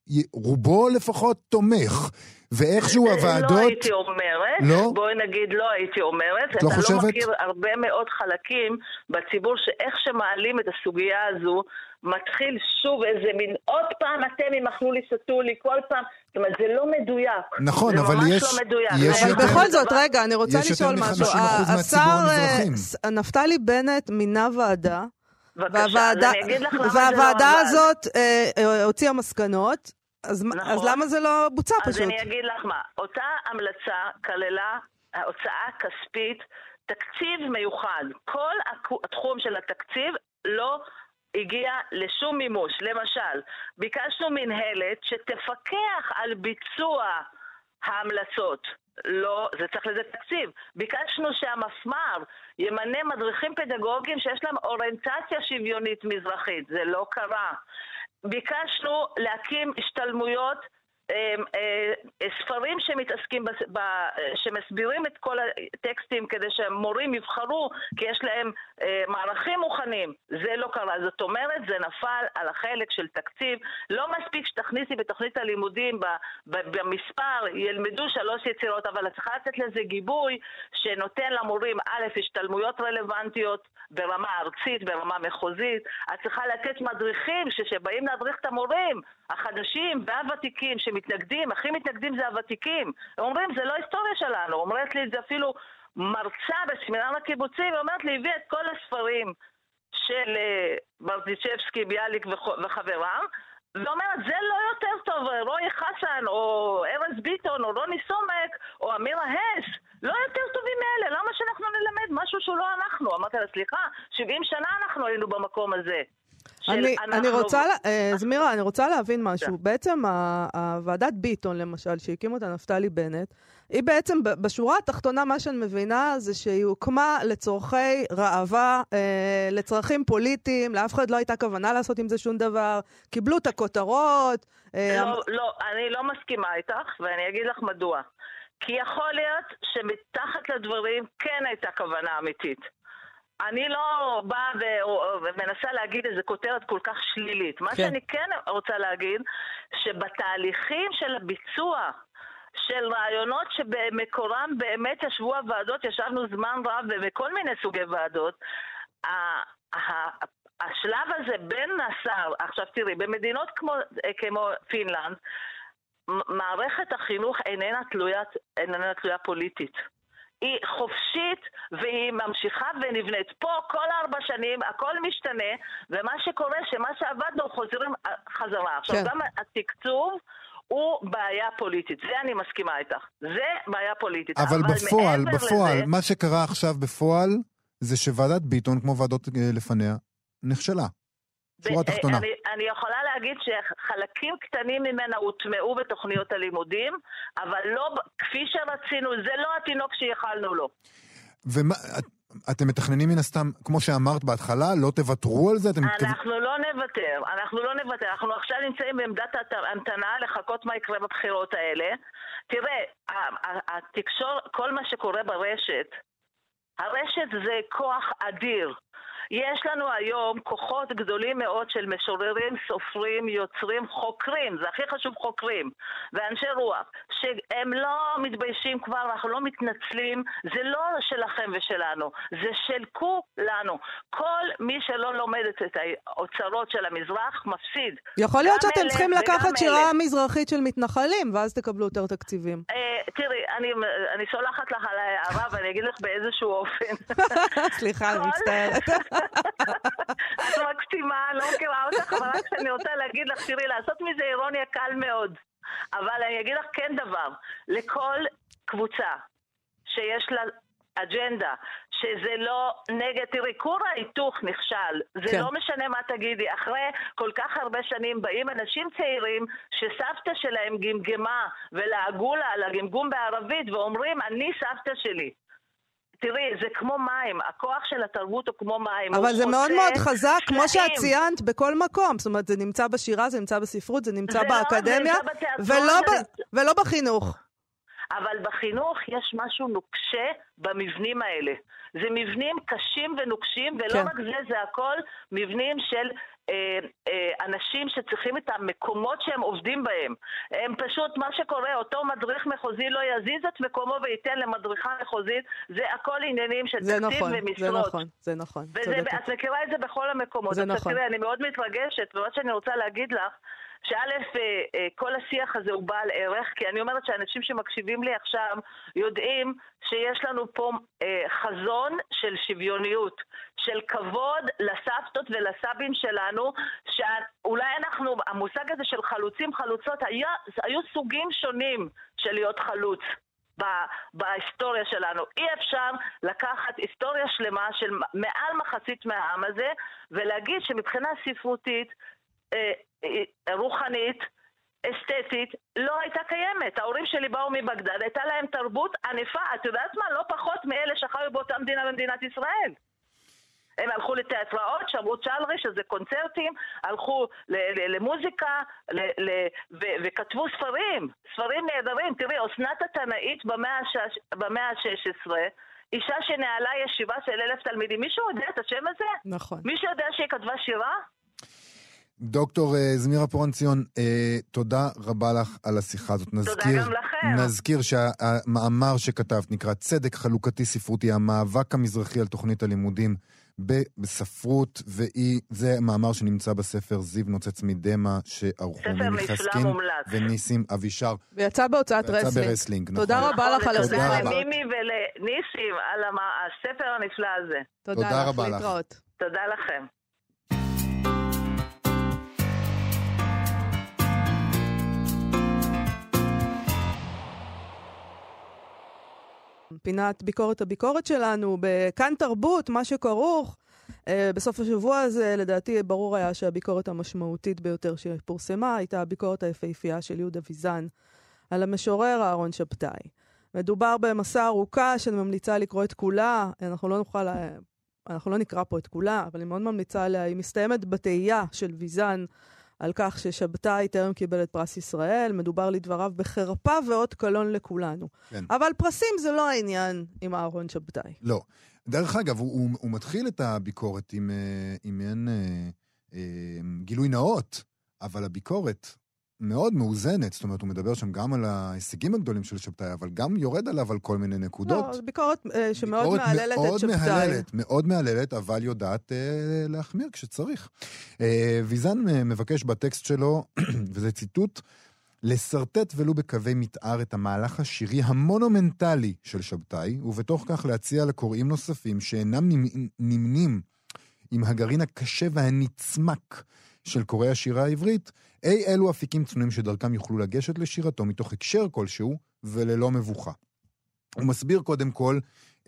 י, רובו לפחות תומך. ואיכשהו הוועדות... לא הייתי אומרת, לא? בואי נגיד לא הייתי אומרת. לא אתה חושבת? לא מכיר הרבה מאוד חלקים בציבור שאיך שמעלים את הסוגיה הזו, מתחיל שוב איזה מין, עוד פעם אתם עם אכלו לי, שתו לי, כל פעם. זאת אומרת, זה לא מדויק. נכון, אבל יש... זה ממש לא מדויק. יש אבל יותר- בכל דבר- זאת, רגע, אני רוצה לשאול משהו. 50% ה- מהציבור השר המזרחים. אה, נפתלי בנט מינה ועדה, והוועדה, אני אגיד לך למה זה לא והוועדה. הזאת אה, אה, הוציאה מסקנות, אז נכון. אז למה זה לא בוצע אז פשוט? אני אגיד לך מה, אותה המלצה כללה הוצאה כספית, תקציב מיוחד. כל התחום של התקציב לא הגיע לשום מימוש. למשל, ביקשנו מנהלת שתפקח על ביצוע ההמלצות. לא, זה צריך לזה תקציב. ביקשנו שהמפמ"ר ימנה מדריכים פדגוגיים שיש להם אוריינטציה שוויונית מזרחית. זה לא קרה. ביקשנו להקים השתלמויות, ספרים שמתעסקים, ב, אה, שמסבירים את כל הטקסטים כדי שהמורים יבחרו, כי יש להם אה, מערכים מוכנים. זה לא קרה. זאת אומרת, זה נפל על החלק של תקציב. לא מספיק שתכניסי בתוכנית הלימודים במספר, ילמדו שלוש יצירות, אבל את צריכה לתת לזה גיבוי שנותן למורים, א', השתלמויות רלוונטיות ברמה ארצית, ברמה מחוזית. את צריכה לתת מדריכים שכשבאים להדריך את המורים, החדשים והוותיקים שמתנגדים, הכי מתנגדים זה הוותיקים. הם אומרים, זה לא היסטוריה שלנו. אומרת לי את זה אפילו מרצה בסמינר הקיבוצי, ואומרת לי, הביאה את כל הספרים של אה, ברדיצ'בסקי, ביאליק וחבריו, ואומרת, זה לא יותר טוב, רועי חסן, או ארז ביטון, או רוני סומק, או אמירה הס, לא יותר טובים מאלה, למה שאנחנו נלמד משהו שהוא לא אנחנו? אמרתי לה, סליחה, 70 שנה אנחנו היינו במקום הזה. אני, אנחנו- אני רוצה, לה- אה, זמירה, אני רוצה להבין משהו. בעצם ה- הוועדת ביטון, למשל, שהקים אותה נפתלי בנט, היא בעצם, בשורה התחתונה, מה שאני מבינה זה שהיא הוקמה לצורכי ראווה, אה, לצרכים פוליטיים, לאף אחד לא הייתה כוונה לעשות עם זה שום דבר, קיבלו את הכותרות. אה, לא, לא, אני לא מסכימה איתך, ואני אגיד לך מדוע. כי יכול להיות שמתחת לדברים כן הייתה כוונה אמיתית. אני לא באה ומנסה להגיד איזו כותרת כל כך שלילית. מה כן. שאני כן רוצה להגיד, שבתהליכים של הביצוע של רעיונות שבמקורם באמת ישבו הוועדות, ישבנו זמן רב ובכל מיני סוגי ועדות, השלב הזה בין השר, עכשיו תראי, במדינות כמו, כמו פינלנד, מערכת החינוך איננה תלויה, איננה תלויה פוליטית. היא חופשית והיא ממשיכה ונבנית. פה כל ארבע שנים הכל משתנה, ומה שקורה שמה שעבדנו חוזרים אה, חזרה. עכשיו כן. גם התקצוב הוא בעיה פוליטית, זה אני מסכימה איתך. זה בעיה פוליטית. אבל בפועל, מעבר בפועל, לזה, מה שקרה עכשיו בפועל, זה שוועדת ביטון, כמו ועדות אה, לפניה, נכשלה. שורה ב- תחתונה. אני, אני יכולה להגיד שחלקים קטנים ממנה הוטמעו בתוכניות הלימודים, אבל לא כפי שרצינו, זה לא התינוק שיכלנו לו. ומה, את- אתם מתכננים מן הסתם, כמו שאמרת בהתחלה, לא תוותרו על זה? אתם אנחנו לא נוותר, אנחנו לא נוותר. אנחנו עכשיו נמצאים בעמדת המתנה לחכות מה יקרה בבחירות האלה. תראה, התקשור, כל מה שקורה ברשת, הרשת זה כוח אדיר. יש לנו היום כוחות גדולים מאוד של משוררים, סופרים, יוצרים, חוקרים, זה הכי חשוב חוקרים, ואנשי רוח, שהם לא מתביישים כבר, אנחנו לא מתנצלים, זה לא שלכם ושלנו, זה של כולנו. כל מי שלא לומד את האוצרות של המזרח, מפסיד. יכול להיות שאתם צריכים לקחת שירה מזרחית של מתנחלים, ואז תקבלו יותר תקציבים. אה, תראי, אני, אני סולחת לך על ההערה, ואני אגיד לך באיזשהו אופן. סליחה, אני מצטערת. את מקסימה, אני לא מכירה אותך, אבל רק שאני רוצה להגיד לך, תראי, לעשות מזה אירוניה קל מאוד. אבל אני אגיד לך כן דבר, לכל קבוצה שיש לה אג'נדה, שזה לא נגד, תראי, כור ההיתוך נכשל, זה כן. לא משנה מה תגידי, אחרי כל כך הרבה שנים באים אנשים צעירים שסבתא שלהם גמגמה ולעגו לה על הגמגום בערבית ואומרים, אני סבתא שלי. תראי, זה כמו מים, הכוח של התרבות הוא כמו מים. אבל זה מאוד מאוד חזק, שלעים. כמו שאת ציינת, בכל מקום. זאת אומרת, זה נמצא בשירה, זה נמצא בספרות, זה נמצא זה באקדמיה, לא, זה נמצא ולא, ב... ולא בחינוך. אבל בחינוך יש משהו נוקשה במבנים האלה. זה מבנים קשים ונוקשים, ולא כן. רק זה, זה הכל מבנים של אנשים שצריכים את המקומות שהם עובדים בהם. הם פשוט, מה שקורה, אותו מדריך מחוזי לא יזיז את מקומו וייתן למדריכה מחוזית, זה הכל עניינים של תקציב נכון, ומשרות. זה נכון, זה נכון, וזה, את מכירה את זה בכל המקומות. זה נכון. תראי, אני מאוד מתרגשת, ומה שאני רוצה להגיד לך, שא', אה, אה, כל השיח הזה הוא בעל ערך, כי אני אומרת שאנשים שמקשיבים לי עכשיו יודעים שיש לנו פה אה, חזון של שוויוניות, של כבוד לסבתות ולסבים שלנו, שאולי אנחנו, המושג הזה של חלוצים, חלוצות, היה, היו סוגים שונים של להיות חלוץ. בהיסטוריה שלנו. אי אפשר לקחת היסטוריה שלמה של מעל מחצית מהעם הזה ולהגיד שמבחינה ספרותית רוחנית, אסתטית, לא הייתה קיימת. ההורים שלי באו מבגדד, הייתה להם תרבות ענפה, את יודעת מה? לא פחות מאלה שחיו באותה מדינה במדינת ישראל. הם הלכו לתיאטראות, שמעו צ'לרי, שזה קונצרטים, הלכו למוזיקה וכתבו ספרים, ספרים נהדרים. תראי, אסנת התנאית במאה ה-16, אישה שנהלה ישיבה של אלף תלמידים, מישהו יודע את השם הזה? נכון. מישהו יודע שהיא כתבה שירה? דוקטור uh, זמירה פורנציון, uh, תודה רבה לך על השיחה הזאת. נזכיר, תודה גם לכם. נזכיר שהמאמר שכתבת נקרא צדק חלוקתי ספרותי, המאבק המזרחי על תוכנית הלימודים בספרות, וזה מאמר שנמצא בספר זיו נוצץ מדמע, שערכו מימי חסקין וניסים אבישר. ויצא בהוצאת רסלינג. ויצא ברסלינג, נכון. תודה רבה לך על השיחה. תודה למימי ולניסים על הספר הנפלא הזה. תודה רבה לך. תודה לכם. פינת ביקורת הביקורת שלנו, בכאן תרבות, מה שכרוך. Uh, בסוף השבוע הזה, לדעתי, ברור היה שהביקורת המשמעותית ביותר שפורסמה הייתה הביקורת היפהפייה של יהודה ויזן על המשורר אהרון שבתאי. מדובר במסע ארוכה שאני ממליצה לקרוא את כולה, אנחנו לא נוכל, אנחנו לא נקרא פה את כולה, אבל אני מאוד ממליצה עליה. היא מסתיימת בתהייה של ויזן על כך ששבתאי טרם קיבל את פרס ישראל, מדובר לדבריו בחרפה ואות קלון לכולנו. כן. אבל פרסים זה לא העניין עם אהרון שבתאי. לא. דרך אגב, הוא, הוא, הוא מתחיל את הביקורת עם, אה, עם מעין אה, אה, גילוי נאות, אבל הביקורת מאוד מאוזנת, זאת אומרת, הוא מדבר שם גם על ההישגים הגדולים של שבתאי, אבל גם יורד עליו על כל מיני נקודות. לא, ביקורת אה, שמאוד ביקורת מהללת מאוד את שבתאי. מהללת, מאוד מהללת, אבל יודעת אה, להחמיר כשצריך. אה, ויזן אה, מבקש בטקסט שלו, וזה ציטוט, לשרטט ולו בקווי מתאר את המהלך השירי המונומנטלי של שבתאי, ובתוך כך להציע לקוראים נוספים שאינם נמנים עם הגרעין הקשה והנצמק של קוראי השירה העברית, אי אלו אפיקים צנועים שדרכם יוכלו לגשת לשירתו מתוך הקשר כלשהו וללא מבוכה. הוא מסביר קודם כל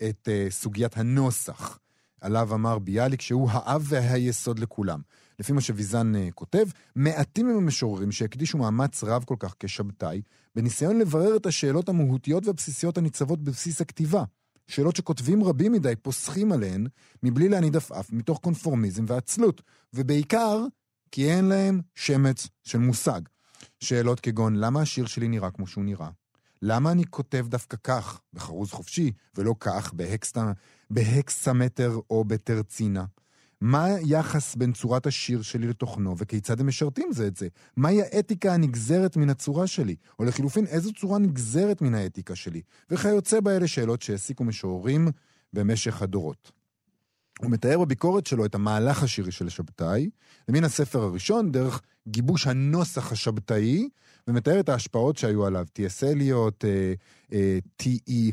את uh, סוגיית הנוסח, עליו אמר ביאליק שהוא האב והיסוד לכולם. לפי מה שוויזן uh, כותב, מעטים הם המשוררים שהקדישו מאמץ רב כל כך כשבתאי, בניסיון לברר את השאלות המהותיות והבסיסיות הניצבות בבסיס הכתיבה. שאלות שכותבים רבים מדי פוסחים עליהן, מבלי להניד עפעף, מתוך קונפורמיזם ועצלות, ובעיקר כי אין להם שמץ של מושג. שאלות כגון, למה השיר שלי נראה כמו שהוא נראה? למה אני כותב דווקא כך, בחרוז חופשי, ולא כך, בהקסט... בהקסמטר או בטרצינה? מה היחס בין צורת השיר שלי לתוכנו, וכיצד הם משרתים זה את זה? מהי האתיקה הנגזרת מן הצורה שלי? או לחילופין, איזו צורה נגזרת מן האתיקה שלי? וכיוצא באלה שאלות שהעסיקו משוררים במשך הדורות. הוא מתאר בביקורת שלו את המהלך השירי של שבתאי, למן הספר הראשון, דרך גיבוש הנוסח השבתאי, ומתאר את ההשפעות שהיו עליו, טי.אס אליוט, טי.אי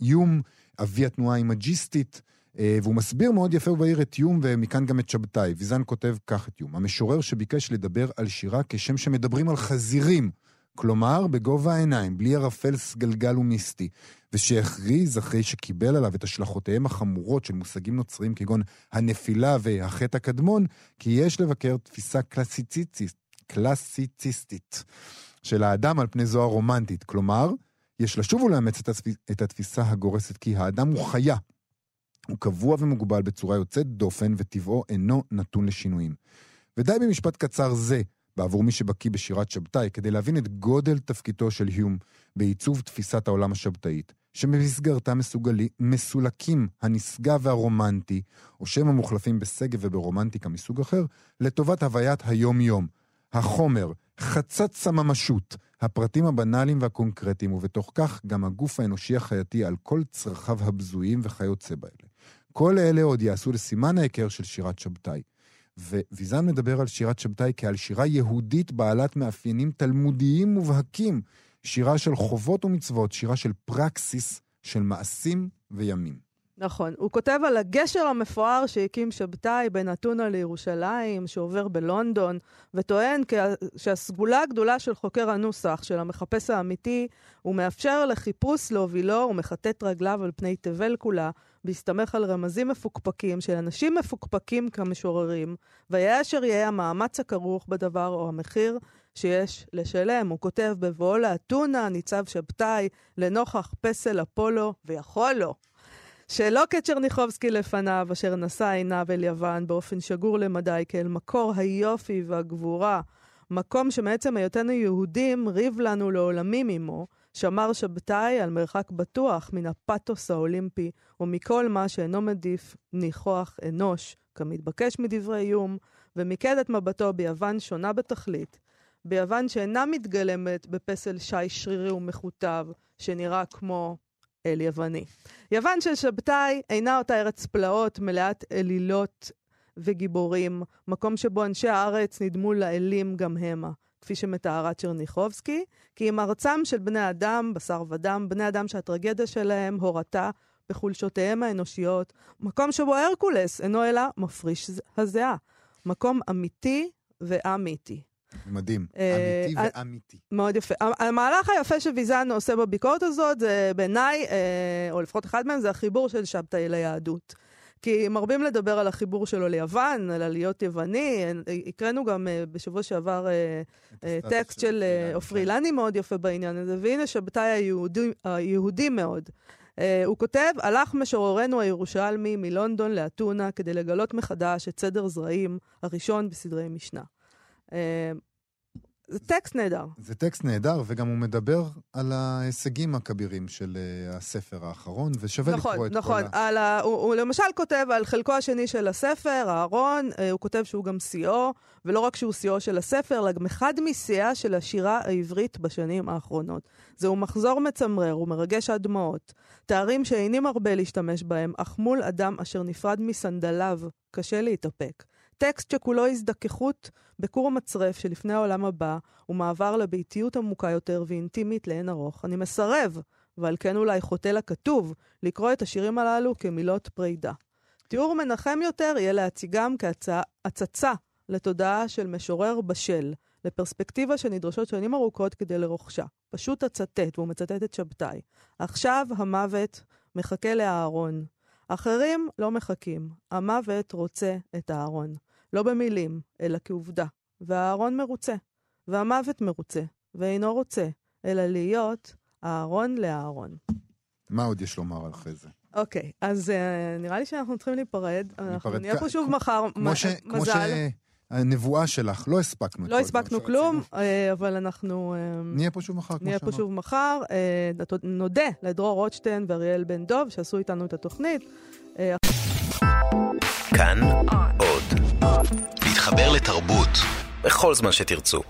יום, אבי התנועה האימג'יסטית, אה, והוא מסביר מאוד יפה ובהיר את יום, ומכאן גם את שבתאי. ויזן כותב כך את יום: המשורר שביקש לדבר על שירה כשם שמדברים על חזירים, כלומר בגובה העיניים, בלי ערפל סגלגל ומיסטי, ושהכריז אחרי שקיבל עליו את השלכותיהם החמורות של מושגים נוצרים כגון הנפילה והחטא הקדמון, כי יש לבקר תפיסה קלאסיציסטית, קלאסיציסטית של האדם על פני זו הרומנטית. כלומר, יש לשוב ולאמץ את התפיסה הגורסת כי האדם הוא חיה. הוא קבוע ומוגבל בצורה יוצאת דופן, וטבעו אינו נתון לשינויים. ודי במשפט קצר זה, בעבור מי שבקיא בשירת שבתאי, כדי להבין את גודל תפקידו של היום בעיצוב תפיסת העולם השבתאית, שבמסגרתה מסולקים הנשגב והרומנטי, או שמא מוחלפים בשגב וברומנטיקה מסוג אחר, לטובת הוויית היום-יום. החומר, חצץ הממשות, הפרטים הבנאליים והקונקרטיים, ובתוך כך גם הגוף האנושי החייתי על כל צרכיו הבזויים וכיוצא באלה. כל אלה עוד יעשו לסימן ההיכר של שירת שבתאי. וויזן מדבר על שירת שבתאי כעל שירה יהודית בעלת מאפיינים תלמודיים מובהקים, שירה של חובות ומצוות, שירה של פרקסיס, של מעשים וימים. נכון. הוא כותב על הגשר המפואר שהקים שבתאי בין אתונה לירושלים, שעובר בלונדון, וטוען שהסגולה הגדולה של חוקר הנוסח, של המחפש האמיתי, הוא מאפשר לחיפוש להובילו ומכתת רגליו על פני תבל כולה, בהסתמך על רמזים מפוקפקים של אנשים מפוקפקים כמשוררים, ויהיה אשר יהיה המאמץ הכרוך בדבר או המחיר שיש לשלם. הוא כותב, בבואו לאתונה ניצב שבתאי לנוכח פסל אפולו, ויכול לו. שלא כצ'רניחובסקי לפניו, אשר נשא עיניו אל יוון באופן שגור למדי כאל מקור היופי והגבורה, מקום שמעצם היותנו יהודים ריב לנו לעולמים עמו, שמר שבתאי על מרחק בטוח מן הפתוס האולימפי ומכל מה שאינו מדיף ניחוח אנוש, כמתבקש מדברי איום, ומיקד את מבטו ביוון שונה בתכלית, ביוון שאינה מתגלמת בפסל שי שרירי ומכותב, שנראה כמו אל יווני. יוון של שבתאי אינה אותה ארץ פלאות מלאת אלילות וגיבורים, מקום שבו אנשי הארץ נדמו לאלים גם המה, כפי שמתארה צ'רניחובסקי, כי אם ארצם של בני אדם, בשר ודם, בני אדם שהטרגדיה שלהם הורתה בחולשותיהם האנושיות, מקום שבו הרקולס אינו אלא מפריש הזיעה, מקום אמיתי ואמיתי. מדהים, אה, אמיתי ואמיתי. מאוד יפה. המהלך היפה שוויזן עושה בביקורת הזאת, זה בעיניי, אה, או לפחות אחד מהם, זה החיבור של שבתאי ליהדות. כי מרבים לדבר על החיבור שלו ליוון, על להיות יווני. הקראנו גם בשבוע שעבר טקסט של עופרי. לני מאוד יפה בעניין הזה, והנה שבתאי היהודי, היהודי מאוד. הוא כותב, הלך משוררנו הירושלמי מלונדון לאתונה כדי לגלות מחדש את סדר זרעים הראשון בסדרי משנה. אה, זה טקסט נהדר. זה טקסט נהדר, וגם הוא מדבר על ההישגים הכבירים של uh, הספר האחרון, ושווה נכון, לקרוא את נכון. כל ה... נכון, ה... הוא, הוא למשל כותב על חלקו השני של הספר, אהרון, uh, הוא כותב שהוא גם שיאו, ולא רק שהוא שיאו של הספר, אלא גם אחד משיאה של השירה העברית בשנים האחרונות. זהו מחזור מצמרר ומרגש עד דמעות. תארים שאיני מרבה להשתמש בהם, אך מול אדם אשר נפרד מסנדליו, קשה להתאפק. טקסט שכולו הזדככות בכור מצרף שלפני העולם הבא, ומעבר לביתיות עמוקה יותר ואינטימית לאין ארוך. אני מסרב, ועל כן אולי חוטא לכתוב, לקרוא את השירים הללו כמילות פרידה. תיאור מנחם יותר יהיה להציגם כהצצה לתודעה של משורר בשל, לפרספקטיבה שנדרשות שנים ארוכות כדי לרוכשה. פשוט אצטט, והוא מצטט את שבתאי. עכשיו המוות מחכה לאהרון. אחרים לא מחכים. המוות רוצה את הארון. לא במילים, אלא כעובדה. והארון מרוצה, והמוות מרוצה, ואינו רוצה, אלא להיות אהרון לאהרון. מה עוד יש לומר על אחרי זה? אוקיי, okay, אז uh, נראה לי שאנחנו צריכים להיפרד. אנחנו נהיה פה שוב מחר, כמו ש, מזל. כמו שהנבואה שלך, לא הספקנו. לא הספקנו כלום, uh, אבל אנחנו... Uh, נהיה פה שוב מחר, כמו נהיה פה שוב מחר. Uh, נודה לדרור רוטשטיין ואריאל בן דוב, שעשו איתנו את התוכנית. Uh, כאן עוד. להתחבר לתרבות בכל זמן שתרצו.